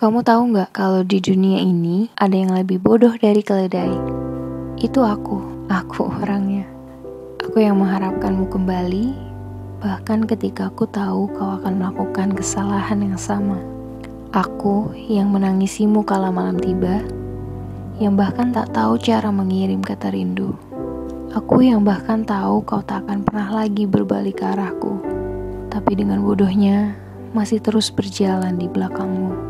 Kamu tahu nggak kalau di dunia ini ada yang lebih bodoh dari keledai? Itu aku, aku orangnya. Aku yang mengharapkanmu kembali, bahkan ketika aku tahu kau akan melakukan kesalahan yang sama. Aku yang menangisimu kala malam tiba, yang bahkan tak tahu cara mengirim kata rindu. Aku yang bahkan tahu kau tak akan pernah lagi berbalik ke arahku, tapi dengan bodohnya masih terus berjalan di belakangmu.